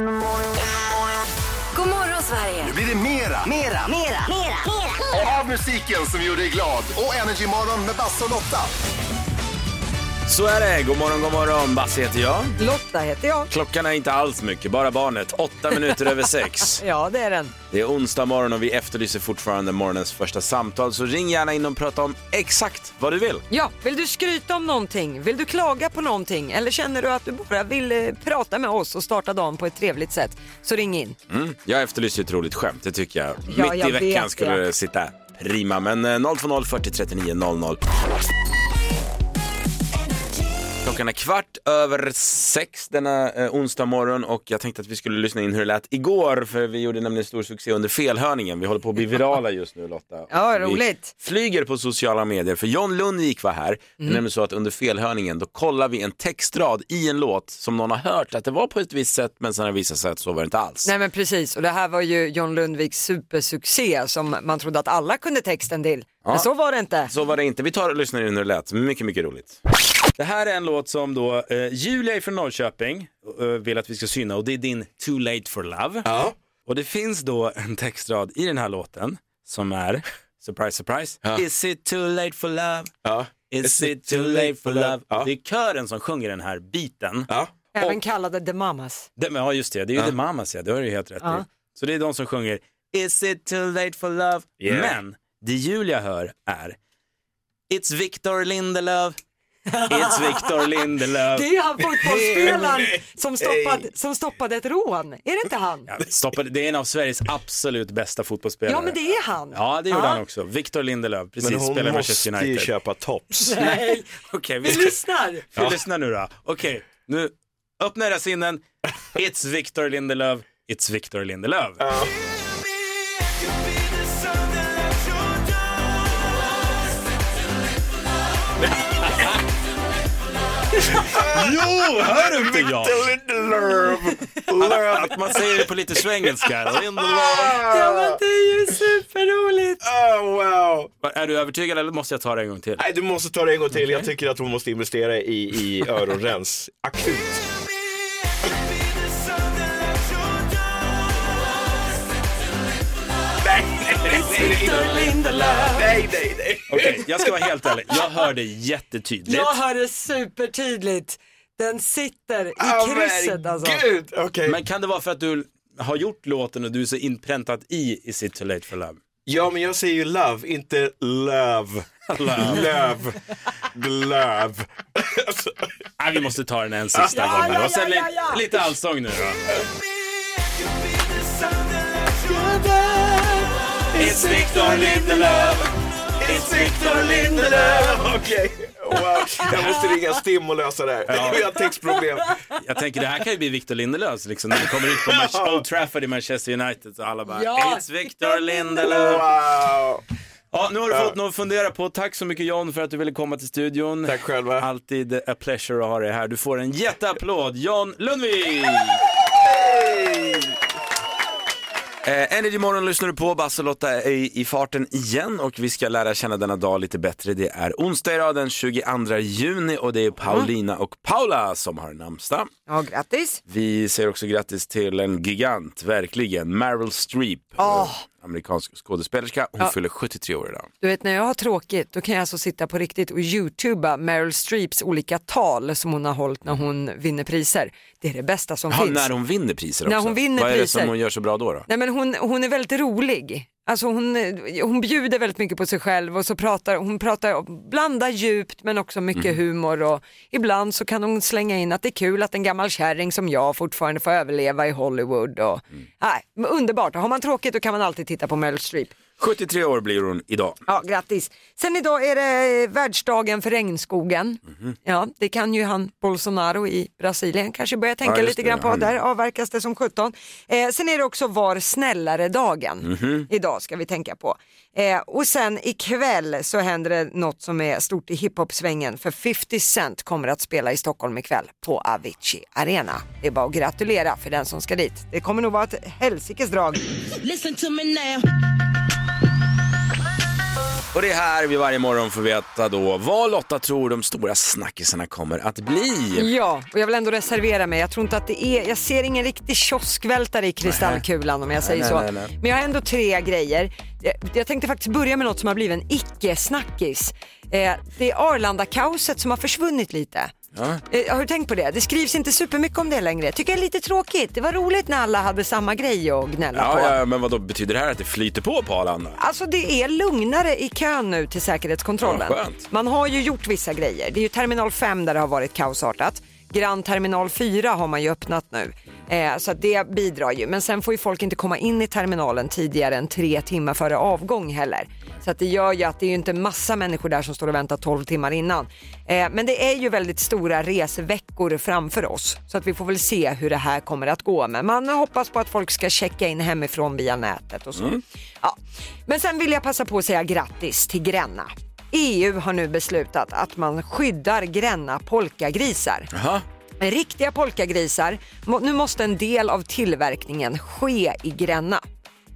God morgon Sverige! Nu blir det mera, Mera, mera, mera, av musiken som gjorde dig glad. Och Energymorgon med Basse och Lotta. Så är det. God morgon, god morgon. Basse heter jag. Lotta heter jag. Klockan är inte alls mycket, bara barnet. Åtta minuter över sex. Ja, det är den. Det är onsdag morgon och vi efterlyser fortfarande morgonens första samtal. Så ring gärna in och prata om exakt vad du vill. Ja, vill du skryta om någonting? Vill du klaga på någonting? Eller känner du att du bara vill eh, prata med oss och starta dagen på ett trevligt sätt? Så ring in. Mm. Jag efterlyser ett roligt skämt, det tycker jag. Ja, Mitt jag i veckan vet skulle det. det sitta prima. Men eh, 020 40 39 00. Klockan är kvart över sex denna eh, onsdag morgon och jag tänkte att vi skulle lyssna in hur det lät igår för vi gjorde nämligen stor succé under felhörningen. Vi håller på att bli virala just nu Lotta. Ja, Vi roligt. flyger på sociala medier för John Lundvik var här. Det är nämligen så att under felhörningen då kollar vi en textrad i en låt som någon har hört att det var på ett visst sätt men sen har det visat sig att så var det inte alls. Nej men precis, och det här var ju John Lundviks supersuccé som man trodde att alla kunde texten till. Men så var det inte. Så var det inte. Vi tar och lyssnar in hur det lät. Mycket, mycket roligt. Det här är en låt som då eh, Julia från Norrköping eh, vill att vi ska syna och det är din Too Late for Love. Ja. Och det finns då en textrad i den här låten som är, surprise surprise, Is it too late for love? Ja. Is it too late for love? Ja. Det är kören som sjunger den här biten. Ja. Även kallade The Mamas. Det, men, ja just det, det är ju The Mamas ja, det har du helt rätt Ja. i. Så det är de som sjunger Is it too late for love? Yeah. Men det Julia hör är It's Victor Lindelöf, It's Victor Lindelöf. Det är han fotbollsspelaren som, stoppade, som stoppade ett rån. Är det inte han? Ja, stoppade, det är en av Sveriges absolut bästa fotbollsspelare. Ja men det är han. Ja, det gjorde Ja. han också. Victor Lindelöf, precis, Men hon spelar i måste ju United. köpa tops. Nej, Okej, vi vi lyssnar. Vi lyssnar nu då. Okej, nu öppna era sinnen. It's Victor Lindelöf, It's Victor Lindelöf. Jo, hör du inte jag? Att man säger det på lite svengelska. Ja men det är ju superroligt. Oh, wow. Är du övertygad eller måste jag ta det en gång till? Nej, du måste ta det en gång till. Jag tycker att hon måste investera i, i öronrens. Akut. Nej, nej, nej. Okej, jag ska vara helt ärlig. Jag hörde jättetydligt. Jag hör det supertydligt. Den sitter i Oh, krysset alltså. Gud, okej. Men kan det vara för att du har gjort låten och du är så inpräntat i Is it too late for love? Ja, men jag säger ju love, inte love. Love. Love. Alltså, Nej, vi måste ta den en sista Ja, gång. ja, och sen ja, ja, ja. li- lite allsång nu då. It's Victor Lindelöf. It's Victor Lindelöf. Okej, wow. Jag måste ringa Stim och lösa det här. Vi har textproblem. Jag tänker det här kan ju bli Victor Lindelöf liksom, när vi kommer ut på Manch- Old Trafford i Manchester United så alla bara Ja. It's Victor Lindelöf. Wow. Ja, nu har du fått något att fundera på. Tack så mycket John för att du ville komma till studion. Tack själva. Alltid a pleasure att ha dig här. Du får en jätteapplåd, John Lundvik! Eh, Energy Morgon lyssnar du på, Basse Lotta är i, i farten igen och vi ska lära känna denna dag lite bättre. Det är onsdag idag den 22 juni och det är Paulina och Paula som har namnsdag. Ja, grattis. Vi säger också grattis till en gigant, verkligen, Meryl Streep, Åh. Amerikansk skådespelerska. Hon fyller 73 år idag. Du vet när jag har tråkigt då kan jag alltså sitta på riktigt och youtuba Meryl Streeps olika tal som hon har hållit när hon vinner priser. Det är det bästa som Ja, finns. när hon vinner priser När också. hon vinner Vad är det som hon gör så bra då? då? Nej men hon, hon är väldigt rolig. Alltså hon, hon bjuder väldigt mycket på sig själv och så pratar hon pratar, blandar djupt men också mycket Mm. humor och ibland så kan hon slänga in att det är kul att en gammal kärring som jag fortfarande får överleva i Hollywood. Och, Mm. nej, underbart, har man tråkigt då kan man alltid titta på Meryl Streep. 73 år blir hon idag. Ja, grattis. Sen idag är det världsdagen för regnskogen. Mhm. Ja, det kan ju han Bolsonaro i Brasilien kanske börja tänka Ja, lite det, grann på. han- Där avverkas det som 17. Eh, sen är det också var snällare-dagen. Mhm. Idag ska vi tänka på. Eh, och sen ikväll så händer det något som är stort i hiphop-svängen. För 50 Cent kommer att spela i Stockholm ikväll på Avicii Arena. Det är bara att gratulera för den som ska dit. Det kommer nog vara ett helsikes drag. Listen to me now. Och det är här vi varje morgon får veta då vad Lotta tror de stora snackisarna kommer att bli. Ja, och jag vill ändå reservera mig. Jag tror inte att det är, jag ser ingen riktig kioskvältare i kristallkulan om jag säger nej, så. nej, nej. Men jag har ändå tre grejer. Jag, jag tänkte faktiskt börja med något som har blivit en icke-snackis. Eh, det är Arlanda-kaoset som har försvunnit lite. Eh, har du tänkt på det? Det skrivs inte supermycket om det längre. Tycker jag är lite tråkigt. Det var roligt när alla hade samma grej att gnälla på. Ja, ja, men vad då betyder det här att det flyter på på Arlanda? Alltså det är lugnare i kön nu till säkerhetskontrollen. Ja, skönt. Man har ju gjort vissa grejer. Det är ju terminal 5 där det har varit kaosartat. Grand terminal 4 har man ju öppnat nu. Eh, så det bidrar ju. Men sen får ju folk inte komma in i terminalen tidigare än tre timmar före avgång heller. Så att det gör ju att det är ju inte massa människor där som står och väntar 12 timmar innan. Eh, men det är ju väldigt stora resveckor framför oss. Så att vi får väl se hur det här kommer att gå. Men man hoppas på att folk ska checka in hemifrån via nätet och så. Ja. Men sen vill jag passa på att säga grattis till Gränna. EU har nu beslutat att man skyddar Gränna polkagrisar. Jaha. Riktiga polkagrisar, nu måste en del av tillverkningen ske i Gränna.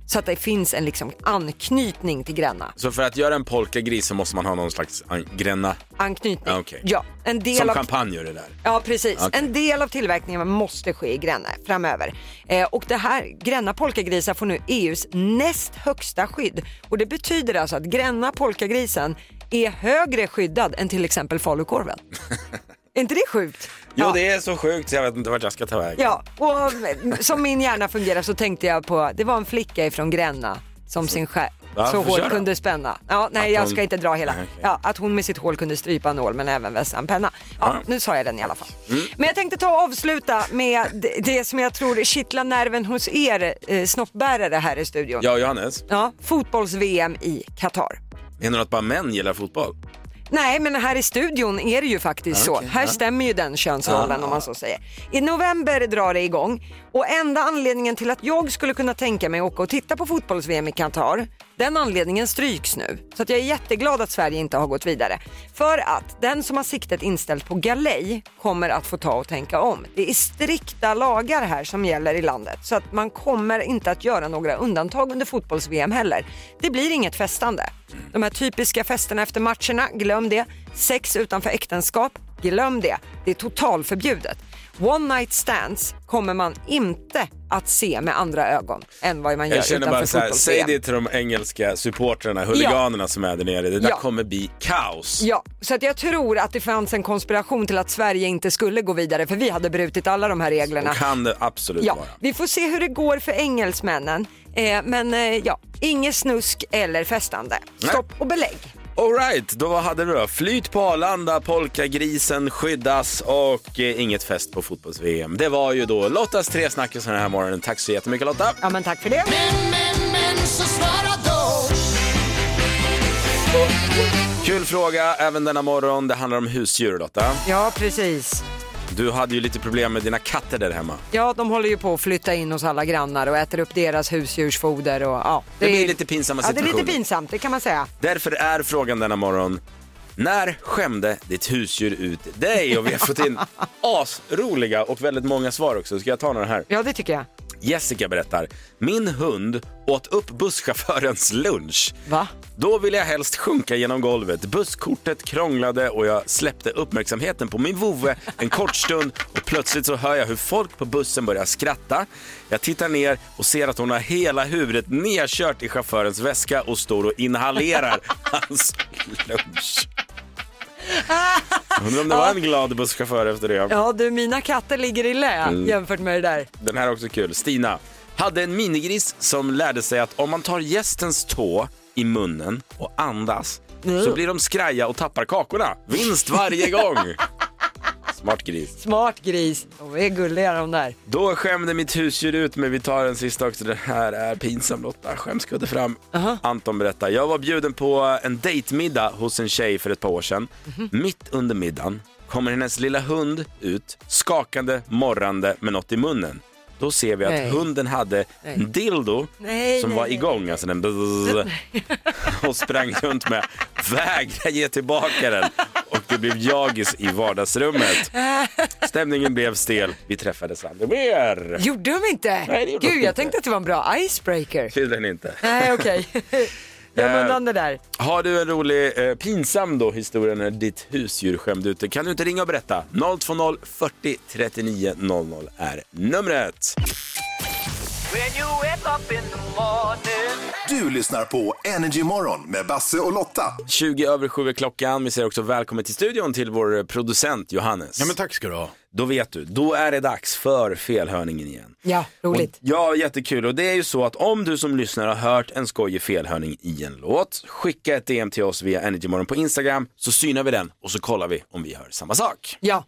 Så att det finns en liksom anknytning till Gränna. Så för att göra en polkagris så måste man ha någon slags an- gränna, Anknytning. Ja, okej. Ja, en del som av... champagne gör det där. Ja precis, Okej. en del av tillverkningen måste ske i Gränna framöver. Eh, och det här, Gränna polkagrisar får nu EUs näst högsta skydd. Och det betyder alltså att Gränna polkagrisen är högre skyddad än till exempel falukorven. är inte det sjukt? Jo, Ja. det är så sjukt så jag vet inte vart jag ska ta vägen. Ja, och som min hjärna fungerar så tänkte jag på, det var en flicka ifrån Gränna som sin skär Ja, så hårt kunde spänna. Ja, nej Att jag hon- ska inte dra hela. Nej. Ja, att hon med sitt hål kunde strypa en nål men även vässa en penna. Ja, nu sa jag den i alla fall. Mm. Men jag tänkte ta och avsluta med det, det som jag tror kittlar nerven hos er eh, snoppbärare här i studion. Ja, Johannes, Ja, fotbolls-VM i Qatar. menar du att bara män gillar fotboll? Nej, men här i studion är det ju faktiskt Okej, så. Här ja. stämmer ju den könsrollen Ja. om man så säger. I november drar det igång och enda anledningen till att jag skulle kunna tänka mig att åka och titta på fotbolls-VM i Qatar, den anledningen stryks nu. Så att jag är jätteglad att Sverige inte har gått vidare. För att den som har siktet inställt på galej kommer att få ta och tänka om. Det är strikta lagar här som gäller i landet så att man kommer inte att göra några undantag under fotbolls-VM heller. Det blir inget festande. De här typiska festerna efter matcherna, glöm det. Sex utanför äktenskap, glöm det. Det är totalförbjudet. One night stands kommer man inte att se med andra ögon än vad man gör Jag känner bara så här, säg det till de engelska supportrarna, huliganerna som är där nere. Det där Ja. kommer bli kaos. Ja, så att jag tror att det fanns en konspiration till att Sverige inte skulle gå vidare för vi hade brutit alla de här reglerna. Och kan det absolut Ja, vara. vi får se hur det går för engelsmännen. Eh, men eh, ja, inget snusk eller festande. Nej. Stopp och belägg. Alright, då hade du då? Flyt på Arlanda, polkagrisen skyddas och eh, inget fest på fotbolls-VM. Det var ju då Lottas tre snackisar den här morgonen. Tack så jättemycket Lotta. Ja, men tack för det. Kul fråga även denna morgon. Det handlar om husdjur Lotta. Ja, precis. Du hade ju lite problem med dina katter där hemma. Ja, de håller ju på att flytta in hos alla grannar och äter upp deras husdjursfoder och ja. Det blir är- lite pinsamma Ja, det är lite situationer. pinsamt, det kan man säga. Därför är frågan denna morgon. När skämde ditt husdjur ut dig? Och vi har fått in asroliga och väldigt många svar också. Ska jag ta några här? Ja, det tycker jag. Jessica berättar. Min hund åt upp busschaufförens lunch. Va? Då ville jag helst sjunka genom golvet. Busskortet krånglade och jag släppte uppmärksamheten på min vovve en kort stund och plötsligt så hör jag hur folk på bussen börjar skratta. Jag tittar ner och ser att hon har hela huvudet nedkört i chaufförens väska och står och inhalerar hans lunch. Undrar om det var en glad busschaufför efter det. Ja, du, mina katter ligger i lä Mm. jämfört med det där. Den här är också kul. Stina hade en minigris som lärde sig att om man tar gästens tå i munnen och andas så blir de skraja och tappar kakorna. Vinst varje gång. Smart gris. Smart gris. De är gulliga de där. Då skämde mitt husdjur ut mig. Vi tar en sista också. Den här är pinsam Lotta. Skämskudde fram. Anton berättar. Jag var bjuden på en dejtmiddag hos en tjej för ett par år sedan. Mitt under middagen kommer hennes lilla hund ut skakande, morrande med något i munnen. Då ser vi att Nej. hunden hade en dildo Nej, som nej, var nej. igång, alltså den och sprang runt med. Vägra ge tillbaka den det blev jagis i vardagsrummet. Stämningen blev stel. Vi träffades aldrig mer. Gjorde de inte? Nej, det gjorde de Gud, jag inte. tänkte att det var en bra icebreaker. Tydligen inte. Nej, okej. Göm Eh, undan det där. Har du en rolig, eh, pinsam då historia när ditt husdjur skämde ut dig? Kan du inte ringa och berätta? 020 40 39 00 är numret. Du lyssnar på Energy Morgon med Basse och Lotta. 20 över 7 är klockan. Vi säger också välkommen till studion till vår eh, producent Johannes. Ja men tack ska du ha. Då vet du, då är det dags för felhörningen igen. Ja, roligt. Och, ja, jättekul. Och det är ju så att om du som lyssnar har hört en skojig felhörning i en låt, skicka ett DM till oss via Energymorgon på Instagram så synar vi den och så kollar vi om vi hör samma sak. Ja.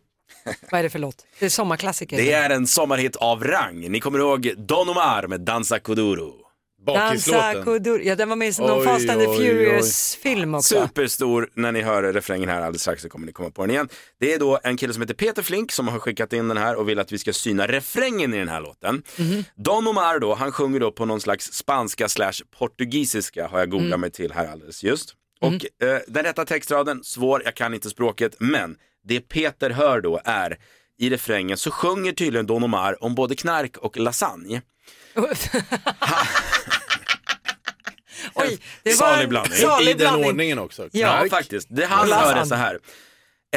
Vad är det för låt? Det är sommarklassiker. Det är en sommarhit av rang. Ni kommer ihåg Don Omar med Danza Kuduro. Dansa Bakislåten. Kudur. Ja, den var med i någon Oj, Fast and the Furious-film också. Superstor, när ni hör refrängen här alldeles strax så kommer ni komma på den igen. Det är då en kille som heter Peter Flink som har skickat in den här och vill att vi ska syna refrängen i den här låten. Don Omar då, han sjunger då på någon slags spanska slash portugisiska har jag googlat mig till här alldeles just. Och eh, den rätta textraden, svår, jag kan inte språket, men det Peter hör då är i refrängen så sjunger tydligen Don Omar om både knark och lasagne. Oj, det var Salig blandning. salig I den ordningen också. Ja. Ja, faktiskt. Det han hör är lasagne. så här.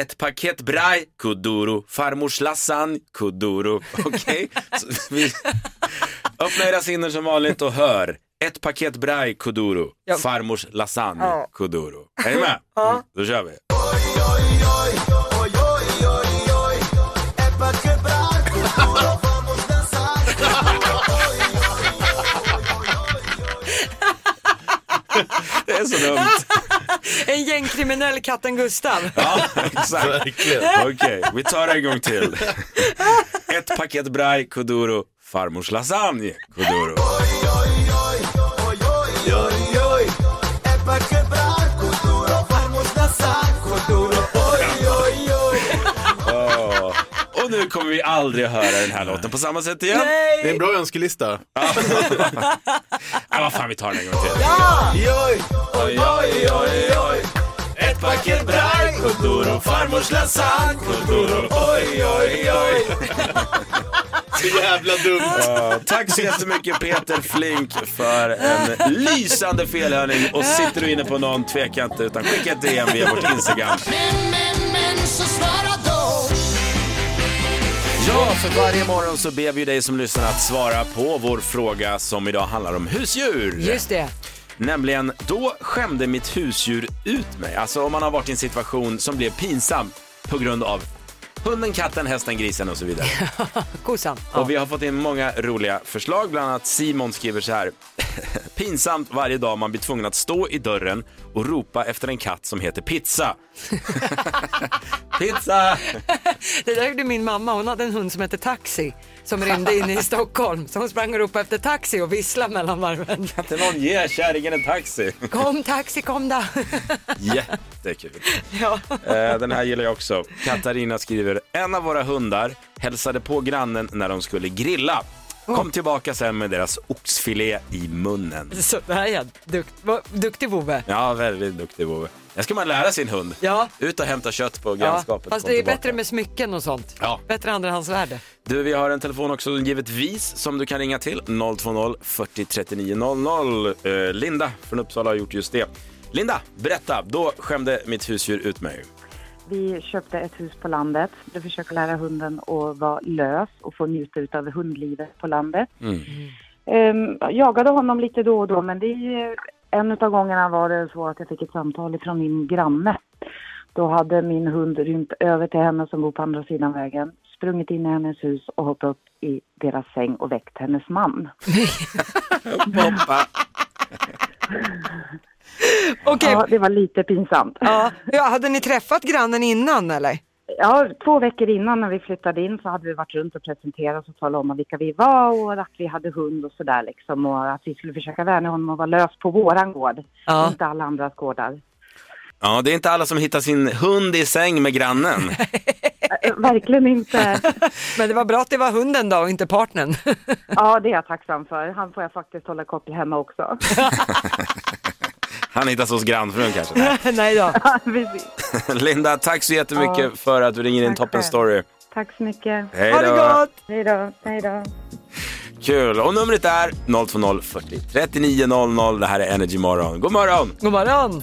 Ett paket braj, kuduro, farmors lasagne, kuduro. Okej? Så vi- Öppna era sinnen som vanligt och hör. Ett paket braj, kuduro, Ja. farmors lasagne, Ja. kuduro. Är ni med? Mm, då kör vi. Är så dumt. En gängkriminell katten Gustav. Ja, exakt. Verkligen. Okej, vi tar det en gång till. Ett paket braj, kuduro, farmors lasagne, kuduro. Nu kommer vi aldrig att höra den här låten på samma sätt igen. Det är en bra önskelista. Ja, vad fan, vi tar den en gång till. Oj, oj, oj, oj. Ett paket braj, kuduro, farmors lasagne, kuduro, oj, oj, oj. Så jävla dumt. Ja, tack så jättemycket Peter Flink för en lysande felhörning och sitter du inne på någon, tveka inte utan skicka ett DM via vårt Instagram. Ja, för varje morgon så ber vi dig som lyssnar att svara på vår fråga som idag handlar om husdjur. Just det. Nämligen, då skämde mitt husdjur ut mig. Alltså om man har varit i en situation som blev pinsam på grund av hunden, katten, hästen, grisen och så vidare. Kossan. Ja. Och vi har fått in många roliga förslag, bland annat Simon skriver så här. Pinsamt varje dag man blir tvungen att stå i dörren och ropa efter en katt som heter Pizza. pizza! Det där gjorde min mamma. Hon hade en hund som hette Taxi som rymde in i Stockholm. Så hon sprang och ropade efter taxi och visslade mellan varven. Till någon ge kärringen en taxi. Kom taxi, kom då. Jättekul. ja. Eh, Den här gillar jag också. Katarina skriver, en av våra hundar hälsade på grannen när de skulle grilla. Kom tillbaka sen med deras oxfilé i munnen. Så där ja, Dukt, vad- duktig vovve. Ja, väldigt duktig vovve. Det ska man lära sin hund. Ja. Ut och hämta kött på Ja, grannskapet. fast kom det är tillbaka. bättre med smycken och sånt. Ja. Bättre andrahandsvärde. Du, vi har en telefon också givetvis som du kan ringa till. 020 40 39 00. Eh, Linda från Uppsala har gjort just det. Linda, berätta. Då skämde mitt husdjur ut mig. Vi köpte ett hus på landet. Vi försöker lära hunden att vara lös och få njuta av hundlivet på landet. Ehm, jag jagade honom lite då och då men det är, en av gångerna var det så att jag fick ett samtal från min granne. Då hade min hund rymt över till henne som bor på andra sidan vägen, sprungit in i hennes hus och hoppat upp i deras säng och väckt hennes man. Okej, Ja, det var lite pinsamt. ja. ja, hade ni träffat grannen innan eller? Ja, två veckor innan när vi flyttade in så hade vi varit runt och presenterat och talat om vilka vi var och att vi hade hund och sådär liksom och att vi skulle försöka värna honom och vara lös på våran gård, Ja. inte alla andras gårdar. Ja, det är inte alla som hittar sin hund i säng med grannen. Eh, Verkligen inte. Men det var bra att det var hunden då och inte partnern. Ja, det är jag tacksam för. Han får jag faktiskt hålla koppel hemma också. Han hittas hos grannfrun kanske. Nej. Nej då. Ja, precis. Linda, tack så jättemycket Ja. för att du ringer in Tack Toppen själv. Story. Tack så mycket. Hej Ha det då. gott! Hej då. Hej då. Kul. Och numret är 020 40 39 00. Det här är Energy Morgon. God morgon! God morgon!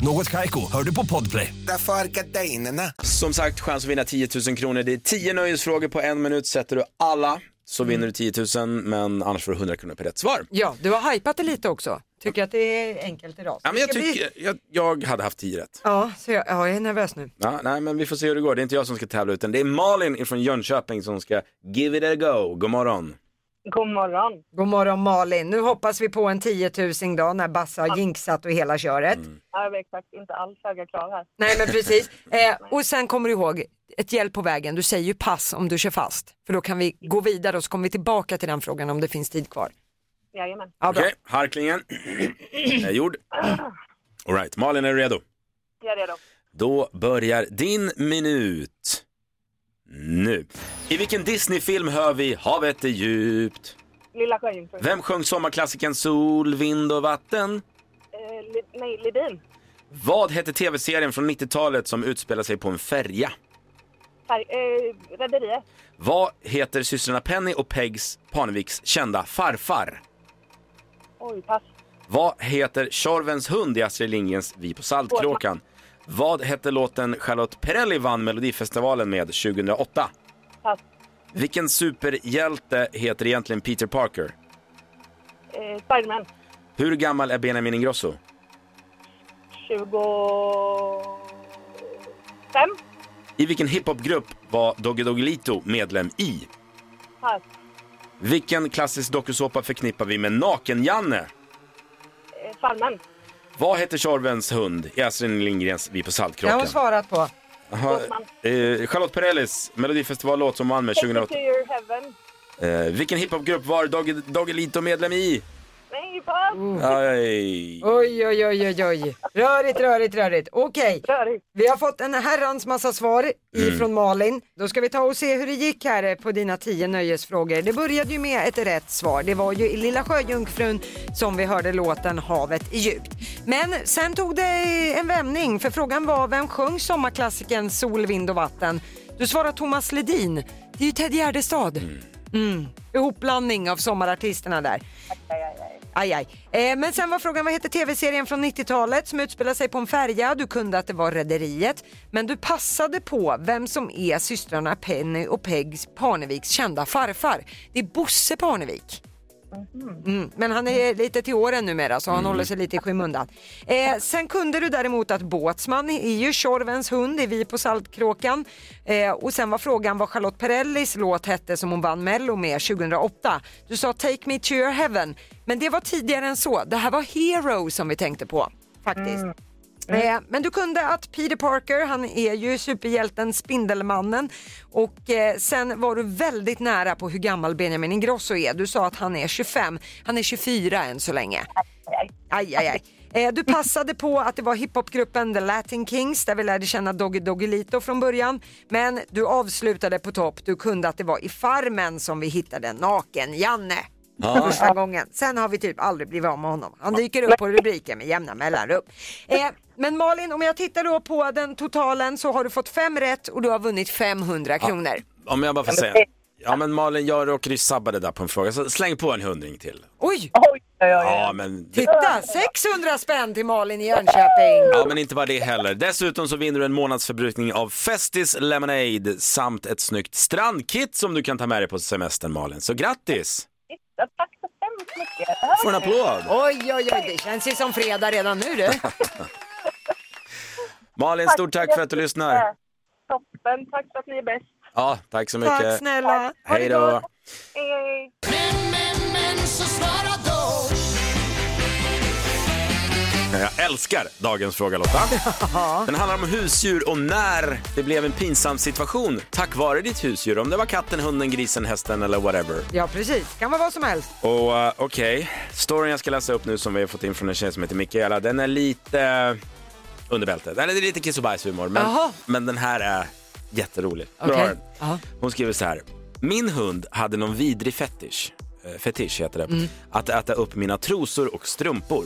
Något Kaiko, hör du på Podplay. Därför är gardinerna. Som sagt, chans att vinna 10 000 kronor. Det är 10 nöjesfrågor på en minut. Sätter du alla så vinner du 10 000, men annars får du 100 kronor per rätt svar. Ja, du har hypat det lite också. Tycker att det är enkelt idag. Ja, men jag, Ska vi- tycker, jag, jag hade haft 10 rätt. Ja, så jag, ja, jag är nervös nu. Ja, nej, men vi får se hur det går. Det är inte jag som ska tävla utan det är Malin från Jönköping som ska give it a go. God morgon. God morgon. God morgon Malin, nu hoppas vi på en 10 000 dag när Basse har jinxat och hela köret. Ja, exakt. Inte alls höga krav här. Nej men precis. Eh, och sen kommer du ihåg, ett hjälp på vägen, du säger ju pass om du kör fast. För då kan vi gå vidare och så kommer vi tillbaka till den frågan om det finns tid kvar. Jajamän. Ja, bra. Okej, harklingen är gjord. All right, Malin är du redo? Jag är redo. Då börjar din minut nu. I vilken Disney-film hör vi Havet är djupt? Lilla Sjöjungfrun. Vem sjöng sommarklassikern Sol, vind och vatten? Eh, li, nej, Lidin. Vad hette tv-serien från 90-talet som utspelar sig på en färja? Färg, eh, Rederiet. Vad heter systrarna Penny och Pegs Parneviks kända farfar? Oj, pass. Vad heter Tjorvens hund i Astrid Lindgrens Vi på Saltkråkan? Vad hette låten Charlotte Perrelli vann Melodifestivalen med 2008? Pass. Vilken superhjälte heter egentligen Peter Parker? Eh, Spiderman. Hur gammal är Benjamin Ingrosso? 25. I vilken hiphopgrupp var Doggy Doggelito medlem i? Pass. Vilken klassisk dokusåpa förknippar vi med Naken-Janne? Eh, Farmen. Vad heter Tjorvens hund i Astrid Lindgrens Vi på Det har Saltkråkan? hon svarat på. Jaha, eh, Charlotte Perrellis Melodifestivallåt som vann med Take me 2008. to your heaven. Eh, vilken hiphopgrupp var Doggy Doggelito medlem i? Aj. Oj, oj, oj, oj, oj. Rörigt, rörigt, rörigt. Okej, Rörigt. vi har fått en herrans massa svar ifrån Malin. Då ska vi ta och se hur det gick här på dina tio nöjesfrågor. Det började ju med ett rätt svar. Det var ju i Lilla Sjöjungfrun som vi hörde låten Havet är djupt. Men sen tog det en vändning för frågan var vem sjöng sommarklassikern Sol, vind och vatten? Du svarar Thomas Ledin. Det är ju Ted Gärdestad. Mm. Ihopblandning av sommarartisterna där. Aj, aj. Eh, men sen var frågan vad heter tv-serien från 90-talet som utspelar sig på en färja? Du kunde att det var Rederiet, men du passade på vem som är systrarna Penny och Pegs Parneviks kända farfar. Det är Bosse Parnevik. Mm, men han är lite till åren numera så han håller sig lite i skymundan. Eh, sen kunde du däremot att Båtsman är ju Tjorvens hund i Vi på Saltkråkan. Eh, och sen var frågan vad Charlotte Perrellis låt hette som hon vann Mello med 2008. Du sa Take Me To Your Heaven, men det var tidigare än så. Det här var Hero som vi tänkte på faktiskt. Mm. Eh, men du kunde att Peter Parker, han är ju superhjälten Spindelmannen och eh, sen var du väldigt nära på hur gammal Benjamin Ingrosso är. Du sa att han är 25, han är 24 än så länge. Aj, aj, aj. Eh, du passade på att det var hiphopgruppen The Latin Kings där vi lärde känna Doggy Doggelito från början. Men du avslutade på topp. Du kunde att det var i Farmen som vi hittade Naken-Janne. Första gången. Sen har vi typ aldrig blivit av med honom. Han dyker upp på rubriken med jämna mellanrum. Eh, men Malin, om jag tittar då på den totalen så har du fått fem rätt och du har vunnit 500 kronor. Om jag bara får säga. Ja men Malin, jag råkade ju sabba det där på en fråga, så släng på en hundring till. Oj, Oj, oj, oj. Ja men, titta! 600 spänn till Malin i Jönköping. ja men inte bara det heller. Dessutom så vinner du en månadsförbrukning av Festis Lemonade samt ett snyggt strandkit som du kan ta med dig på semestern Malin. Så grattis! Tack så hemskt mycket. Får en applåd! Oj, oj, oj, det känns ju som fredag redan nu du. Malin, stort tack för att du lyssnar. toppen. Tack för att ni är bäst. Ja, tack så mycket. Tack snälla. Hej då! Hej, hej. Jag älskar dagens fråga Lotta. Den handlar om husdjur och när det blev en pinsam situation tack vare ditt husdjur. Om det var katten, hunden, grisen, hästen eller whatever. Ja precis, kan vara vad som helst. Och uh, okej, storyn jag ska läsa upp nu som vi har fått in från en tjej som heter Mikaela, den är lite uh, under bältet. Den är lite kiss och bajshumor, men, Jaha. men den här är jätterolig. Okej. Bra. Hon skriver så här. Min hund hade någon vidrig fetisch, eh, fetisch heter det, Mm. att äta upp mina trosor och strumpor.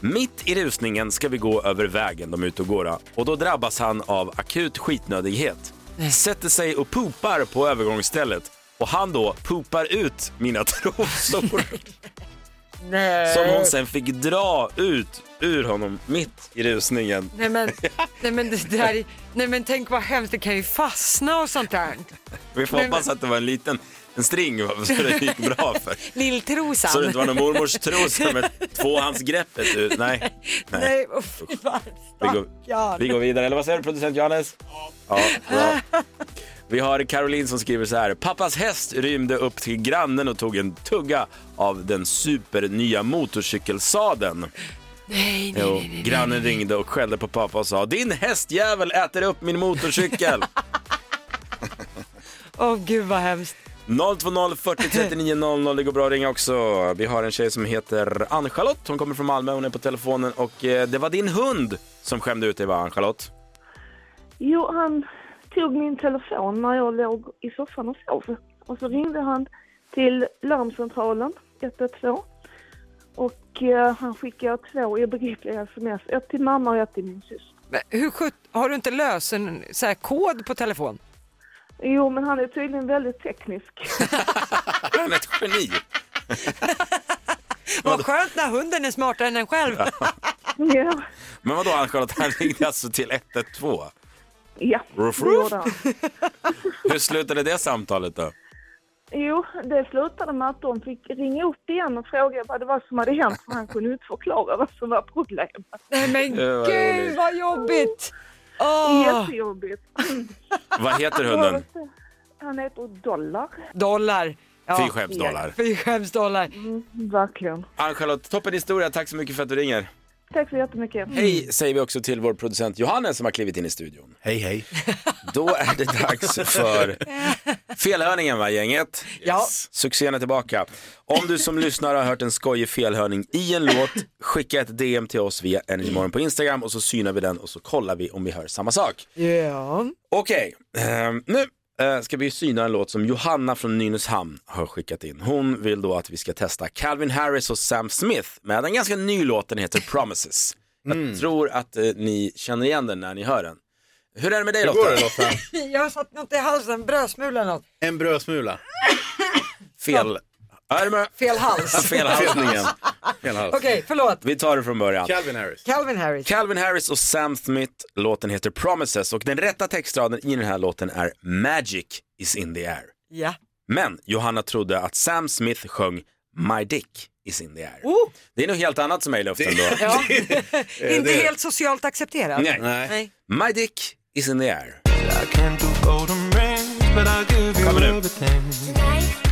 Mitt i rusningen ska vi gå över vägen de är ute och går. Och då drabbas han av akut skitnödighet. Sätter sig och poopar på övergångsstället. Och han då poopar ut mina trosor Nej. som hon sen fick dra ut ur honom mitt i rusningen. Nej men, nej men det där, är- nej men tänk vad hemskt, det kan ju fastna och sånt där. Vi får Nej, men- hoppas att det var en liten en string så det gick bra för. Lilltrosan. Så det inte var någon mormors trosa med tvåhandsgreppet ut. Nej. Nej. Nej, oh, fy fan, Vi går, stackarn. vi går vidare, eller vad säger du producent Johannes? Ja, bra. Vi har Caroline som skriver så här. Pappas häst rymde upp till grannen och tog en tugga av den supernya motorcykelsadeln. Nej, nej, Jo, nej, nej. grannen ringde och skällde på pappa och sa din hästjävel äter upp min motorcykel. Åh gud vad hemskt. 020 40 39 00, det går bra att ringa också. Vi har en tjej som heter Ann-Charlotte, hon kommer från Malmö, hon är på telefonen och eh, det var din hund som skämde ut dig va, Ann-Charlotte? Jo, han tog min telefon när jag låg i soffan och sov. Och så ringde han till larmcentralen 112. Och eh, han skickade två obegripliga sms. Ett till mamma och ett till min syster. Men hur sjut, har du inte löst en så här, kod på telefon? Jo, men han är tydligen väldigt teknisk. Han är ett geni. Vad skönt när hunden är smartare än en själv. ja, Men vadå Ann-Charlotte, han ringde alltså till 112? Ja, Ruff, det gjorde han. Hur slutade det samtalet då? Jo, det slutade med att de fick ringa upp igen och fråga vad det var som hade hänt. För han kunde inte förklara vad som var problemet. Nej men Det var gud roligt. vad jobbigt. Åh, Jättejobbigt. Vad heter hunden? Han heter Dollar. dollar. Ja, Fy skämsdollar. Fy skämsdollar. Verkligen. Ann-Charlotte, toppen historia, tack så mycket för att du ringer. Tack så jättemycket. Hej säger vi också till vår producent Johannes som har klivit in i studion. Hej hej. Då är det dags för felhörningen va gänget? Ja. Succén är tillbaka. Om du som lyssnar har hört en skojig felhörning i en låt, skicka ett DM till oss via Energymorgon på Instagram och så synar vi den och så kollar vi om vi hör samma sak. Ja. Okej, ehm, nu eh, ska vi syna en låt som Johanna från Nynäshamn har skickat in. Hon vill då att vi ska testa Calvin Harris och Sam Smith med en ganska ny låt, den heter Promises. Jag tror att eh, ni känner igen den när ni hör den. Hur är det med dig Lotta? det Lotta? Jag har satt något i halsen, brödsmula eller något. En brödsmula. Fel. Är du med? Fel hals. Fel halsningen. Fel hals. Okej, förlåt. Vi tar det från början. Calvin Harris. Calvin Harris. Calvin Harris och Sam Smith, låten heter Promises och den rätta textraden i den här låten är Magic is in the air. Ja. Men Johanna trodde att Sam Smith sjöng My dick is in the air. Oh. Det är nog helt annat som är i luften då. ja. Inte det- helt socialt accepterat. Nej. Nej. My dick is in the air. Kommer nu.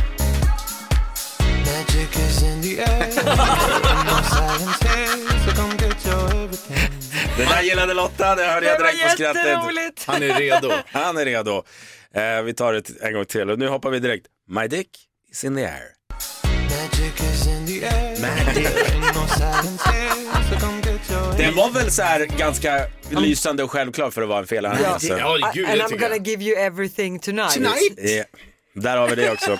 Det där gillade Lotta, det hörde jag Det direkt på skrattet. Han är redo. Han är redo. Eh, vi tar det en gång till och nu hoppar vi direkt. My dick is in the air. Den var väl så här ganska lysande och självklar för att vara en felhörning. Ja. alltså. Ja, gud, And det I'm tycker gonna jag. give you everything tonight. Ja, där har vi det också.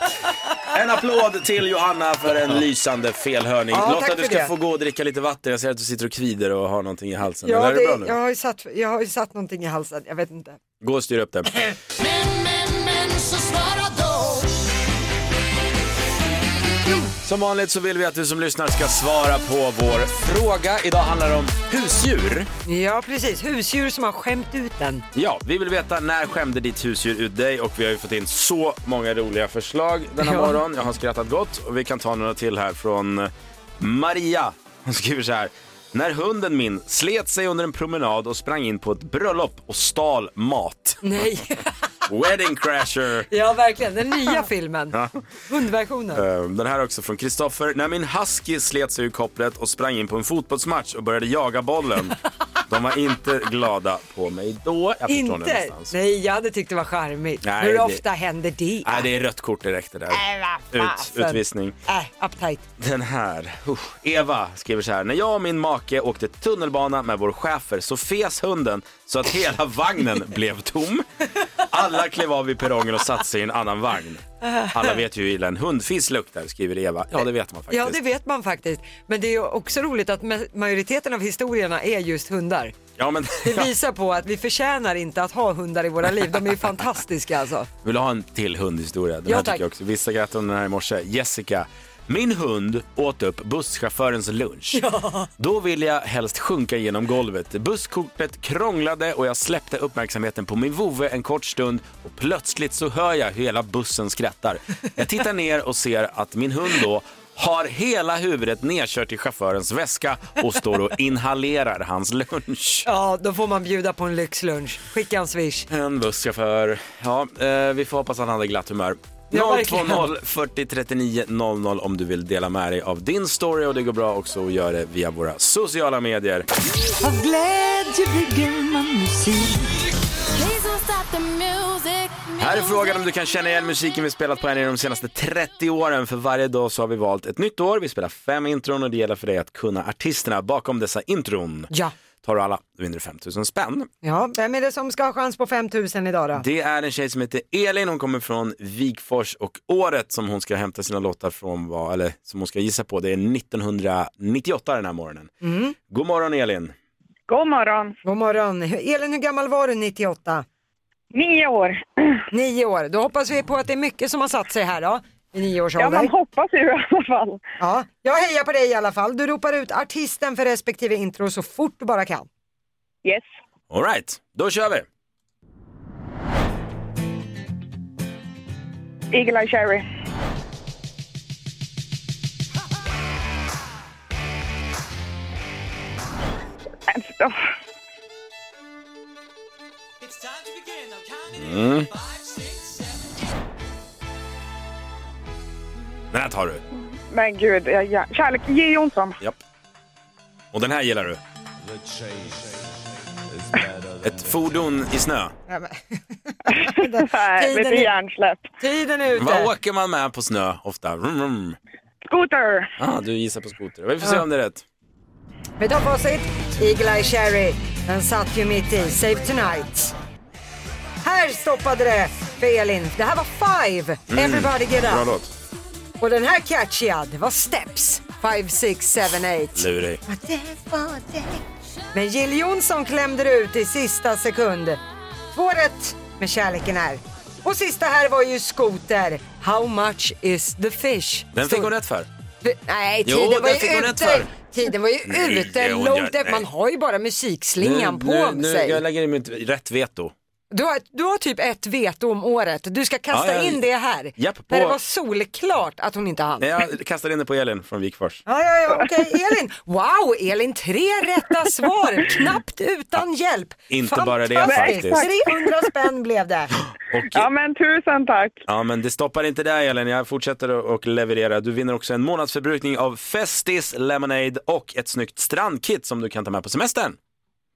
En applåd till Johanna för en lysande felhörning. Ja, Lotta, tack du för ska det. få gå och dricka lite vatten. Jag ser att du sitter och kvider och har någonting i halsen. Ja, Eller är det, bra nu? jag, har ju satt, jag har ju satt någonting i halsen, jag vet inte. Gå och styr upp det. Som vanligt så vill vi att du som lyssnar ska svara på vår fråga. Idag handlar det om husdjur. Ja, precis. Husdjur som har skämt ut den. Ja, vi vill veta när skämde ditt husdjur ut dig och vi har ju fått in så många roliga förslag denna Ja. morgon. Jag har skrattat gott och vi kan ta några till här från eh, Maria. Hon skriver så här. När hunden min slet sig under en promenad och sprang in på ett bröllop och stal mat. Nej. Wedding Crasher. Ja, verkligen. Den nya filmen. Ja. Hundversionen. Eh, Den här är också från Kristoffer. När min husky slet sig ur kopplet och sprang in på en fotbollsmatch och började jaga bollen. De var inte glada på mig då. Jag Inte? Nej, jag hade tyckt det var charmigt. Nej, Hur det- ofta händer det? Nej, det är rött kort direkt det där. Vad Ut, utvisning. Äh, uptight. Den här. Usch. Eva skriver så här. När jag och min make åkte tunnelbana med vår chefer så fes hunden så att hela vagnen blev tom. Alla klev av i perrongen och satte sig i en annan vagn. Alla vet ju hur illa en hundfiss luktar, skriver Eva. Ja, det vet man faktiskt. Ja, det vet man faktiskt. Men det är ju också roligt att ma- majoriteten av historierna är just hundar. Ja, men, Det visar på att vi förtjänar inte att ha hundar i våra liv. De är fantastiska alltså. Vill du ha en till hundhistoria? Den Ja, här tack. också. Vissa grattade om den här i morse. Jessica. Min hund åt upp busschaufförens lunch. Då ville jag helst sjunka genom golvet. Busskortet krånglade och jag släppte uppmärksamheten på min vovve en kort stund och plötsligt så hör jag hur hela bussen skrattar. Jag tittar ner och ser att min hund då har hela huvudet nedkört i chaufförens väska och står och inhalerar hans lunch. Ja, då får man bjuda på en lyxlunch. Skicka en swish. En busschaufför. Ja, eh, vi får hoppas att han hade glatt humör. Ja, verkligen. 020 40 39 00 om du vill dela med dig av din story och det går bra också att göra det via våra sociala medier. Av glädje bygger man musik. Här är frågan om du kan känna igen musiken vi spelat på i de senaste 30 åren. För varje dag så har vi valt ett nytt år. Vi spelar fem intron och det gäller för dig att kunna artisterna bakom dessa intron. Ja. Tar du alla, då vinner du 5000 spänn. Ja, vem är det som ska ha chans på 5000 idag då? Det är en tjej som heter Elin, hon kommer från Vikfors och året som hon ska hämta sina låtar från var, eller som hon ska gissa på, det är 1998 den här morgonen. Mm. God morgon Elin. God morgon. God morgon. Elin, hur gammal var du 98? Nio år. Nio år. Då hoppas vi på att det är mycket som har satt sig här då. I nio års Ja, ålder. man hoppas ju i alla fall. Ja, jag hejar på dig i alla fall. Du ropar ut artisten för respektive intro så fort du bara kan. Yes. All right, då kör vi. Eagle Eye Cherry. Mm. Den här tar du. Men gud, jag, jag, kärlek J. Jonsson. Japp. Och den här gillar du. Ett fordon i snö. Ja, men- Nej, Tiden lite är- hjärnsläpp. Tiden är ute. Vad åker man med på snö ofta? Vrum, vrum. Scooter. Ah, du gissar på skoter. Vi får se om det är rätt. Vi tar facit. Eagle Eye Cherry. Den satt ju mitt i. Save Tonight. Här stoppade det för Elin. Det här var Five. Everybody get Bra up. låt. Och den här catchiga, det var Steps. Five, six, seven, eight. Lurig. Men Jill Johnson klämde det ut i sista sekund. Två rätt med kärleken är. Och sista här var ju Scooter. How much is the fish? Den fick hon rätt för. Nej, Jo, tiden var den ju ute. Tiden var ju ute långt. Man har ju bara musikslingan på nu, nu, sig. Jag lägger in mitt rätt veto. Du, har, du har typ ett veto om året. Du ska kasta Ja, ja. in det här. Japp, på- När det var solklart att hon inte hann. Nej, jag kastar in det på Elin från Vikfors. Ja, ja, ja, okej. Elin. Wow, Elin, tre rätta svar. Knappt utan hjälp. Inte bara det Fantastiskt. faktiskt. 300 spänn blev det. Och, Ja, men tusen tack. ja, men det stoppar inte där Elin. Jag fortsätter att- och leverera. Du vinner också en månadsförbrukning av Festis Lemonade och ett snyggt strandkit som du kan ta med på semestern.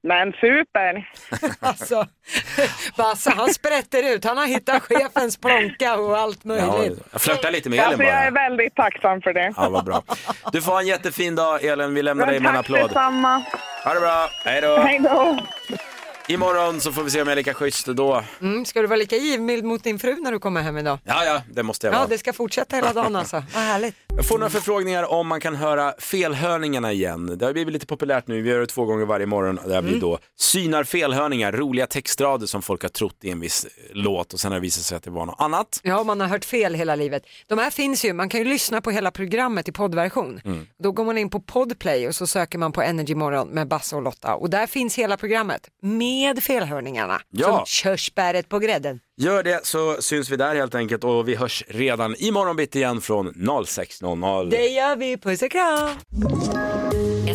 Men super. Alltså, Basse han sprätter ut. Han har hittat chefens plånka och allt Ja, möjligt. jag flörtar lite med Elin Alltså, jag är bara. väldigt tacksam för det. Ja, vad bra. Du får ha en jättefin dag Elin. Vi lämnar dig Men med en tack applåd. detsamma. Ha det bra. Hej då. Hej då. Imorgon så får vi se om jag är lika schysst då. Mm, ska du vara lika givmild mot din fru när du kommer hem idag? Ja, ja, det måste jag Ja, vara. det ska fortsätta hela dagen alltså. Vad härligt. Jag får några förfrågningar om man kan höra felhörningarna igen. Det har blivit lite populärt nu, vi gör det två gånger varje morgon där vi då synar felhörningar, roliga textrader som folk har trott i en viss eh, låt och sen har det visat sig att det var något annat. Ja, man har hört fel hela livet. De här finns ju, man kan ju lyssna på hela programmet i poddversion. Mm. Då går man in på Podplay och så söker man på Energy Morgon med Basse och Lotta och där finns hela programmet med felhörningarna. Ja. Som körsbäret på grädden. Gör det så syns vi där helt enkelt och vi hörs redan imorgon bitti igen från 06.00. Det gör vi, puss och kram!